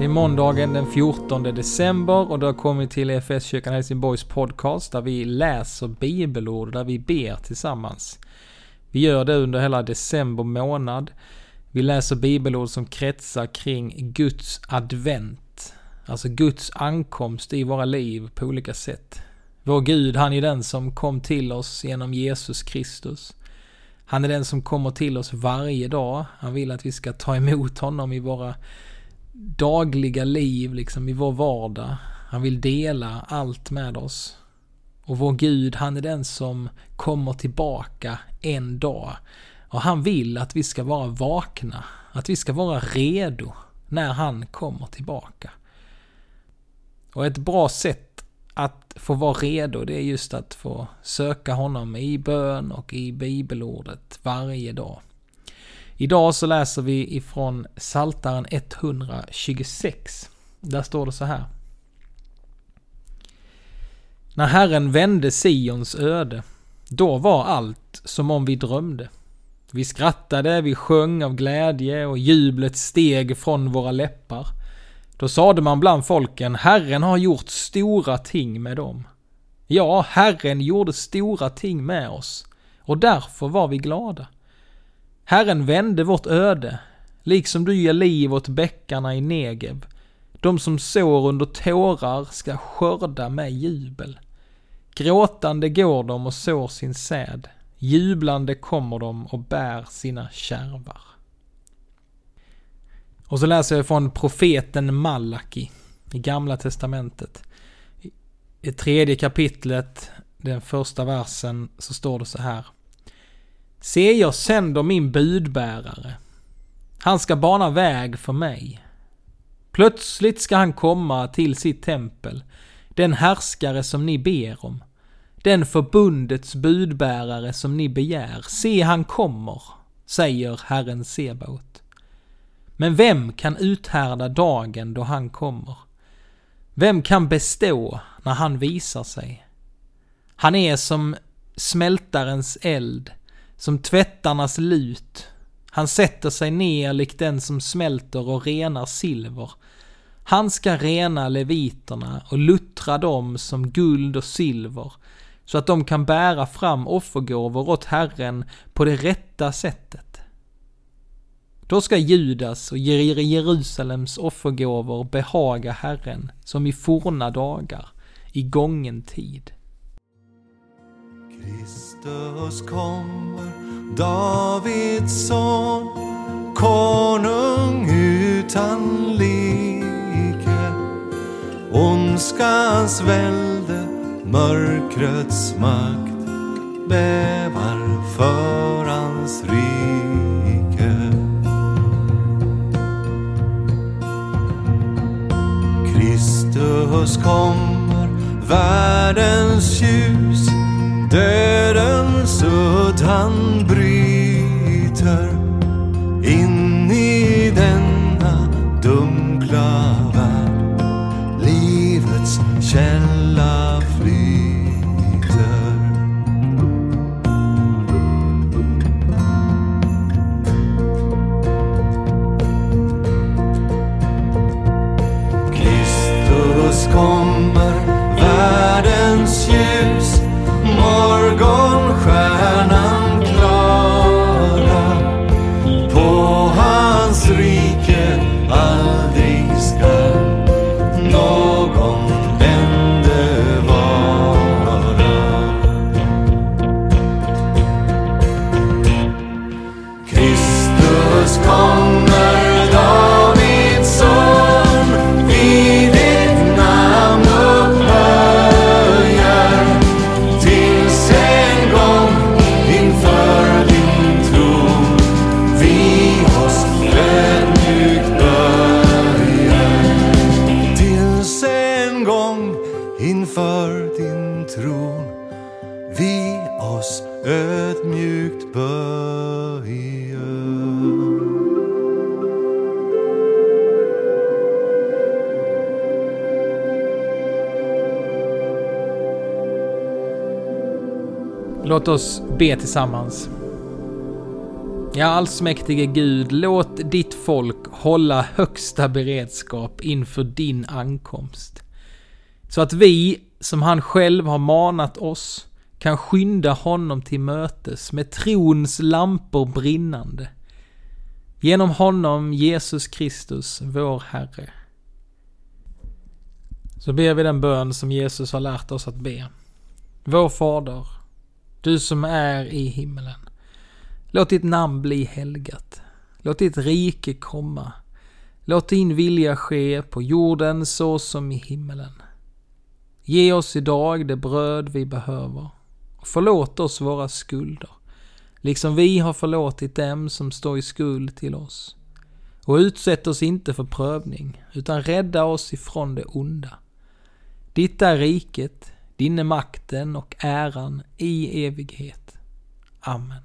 Det är måndagen den 14 december och du har kommit till EFS-kyrkan Helsingborgs podcast där vi läser bibelord där vi ber tillsammans. Vi gör det under hela december månad. Vi läser bibelord som kretsar kring Guds advent. Alltså Guds ankomst i våra liv på olika sätt. Vår Gud, han är den som kom till oss genom Jesus Kristus. Han är den som kommer till oss varje dag. Han vill att vi ska ta emot honom i våra dagliga liv, liksom i vår vardag. Han vill dela allt med oss. Och vår Gud, han är den som kommer tillbaka en dag. Och han vill att vi ska vara vakna, att vi ska vara redo när han kommer tillbaka. Och ett bra sätt att få vara redo, det är just att få söka honom i bön och i bibelordet varje dag. Idag så läser vi ifrån Saltaren 126. Där står det så här. När Herren vände Sions öde, då var allt som om vi drömde. Vi skrattade, vi sjöng av glädje och jublet steg från våra läppar. Då sade man bland folken, Herren har gjort stora ting med dem. Ja, Herren gjorde stora ting med oss, och därför var vi glada. Herren vände vårt öde, liksom du ger liv åt bäckarna i Negev. De som sår under tårar ska skörda med jubel. Gråtande går de och sår sin säd. Jublande kommer de och bär sina kärvar. Och så läser jag från profeten Malaki i Gamla Testamentet. I tredje kapitlet, den första versen, så står det så här. Se, jag sänder min budbärare. Han ska bana väg för mig. Plötsligt ska han komma till sitt tempel, den härskare som ni ber om. Den förbundets budbärare som ni begär. Se, han kommer, säger Herren Sebaot. Men vem kan uthärda dagen då han kommer? Vem kan bestå när han visar sig? Han är som smältarens eld, som tvättarnas lut. Han sätter sig ner likt den som smälter och renar silver. Han ska rena leviterna och luttra dem som guld och silver, så att de kan bära fram offergåvor åt Herren på det rätta sättet. Då ska Judas och Jerusalems offergåvor behaga Herren som i forna dagar, i gången tid. Kristus kommer, Davids son, konung utan like. Ondskans välde, mörkrets makt bävar för hans rike. Kristus kommer, världens ljus Dödens udd han bryter in i denna dunkla värld. Livets källa en gång inför din tron vi oss ödmjukt böjer. Låt oss be tillsammans. Ja, allsmäktige Gud, låt ditt folk hålla högsta beredskap inför din ankomst. Så att vi, som han själv har manat oss, kan skynda honom till mötes med trons lampor brinnande. Genom honom, Jesus Kristus, vår Herre. Så ber vi den bön som Jesus har lärt oss att be. Vår Fader, du som är i himmelen. Låt ditt namn bli helgat. Låt ditt rike komma. Låt din vilja ske på jorden så som i himmelen. Ge oss idag det bröd vi behöver förlåt oss våra skulder, liksom vi har förlåtit dem som står i skuld till oss. Och utsätt oss inte för prövning, utan rädda oss ifrån det onda. Ditt är riket, din är makten och äran i evighet. Amen.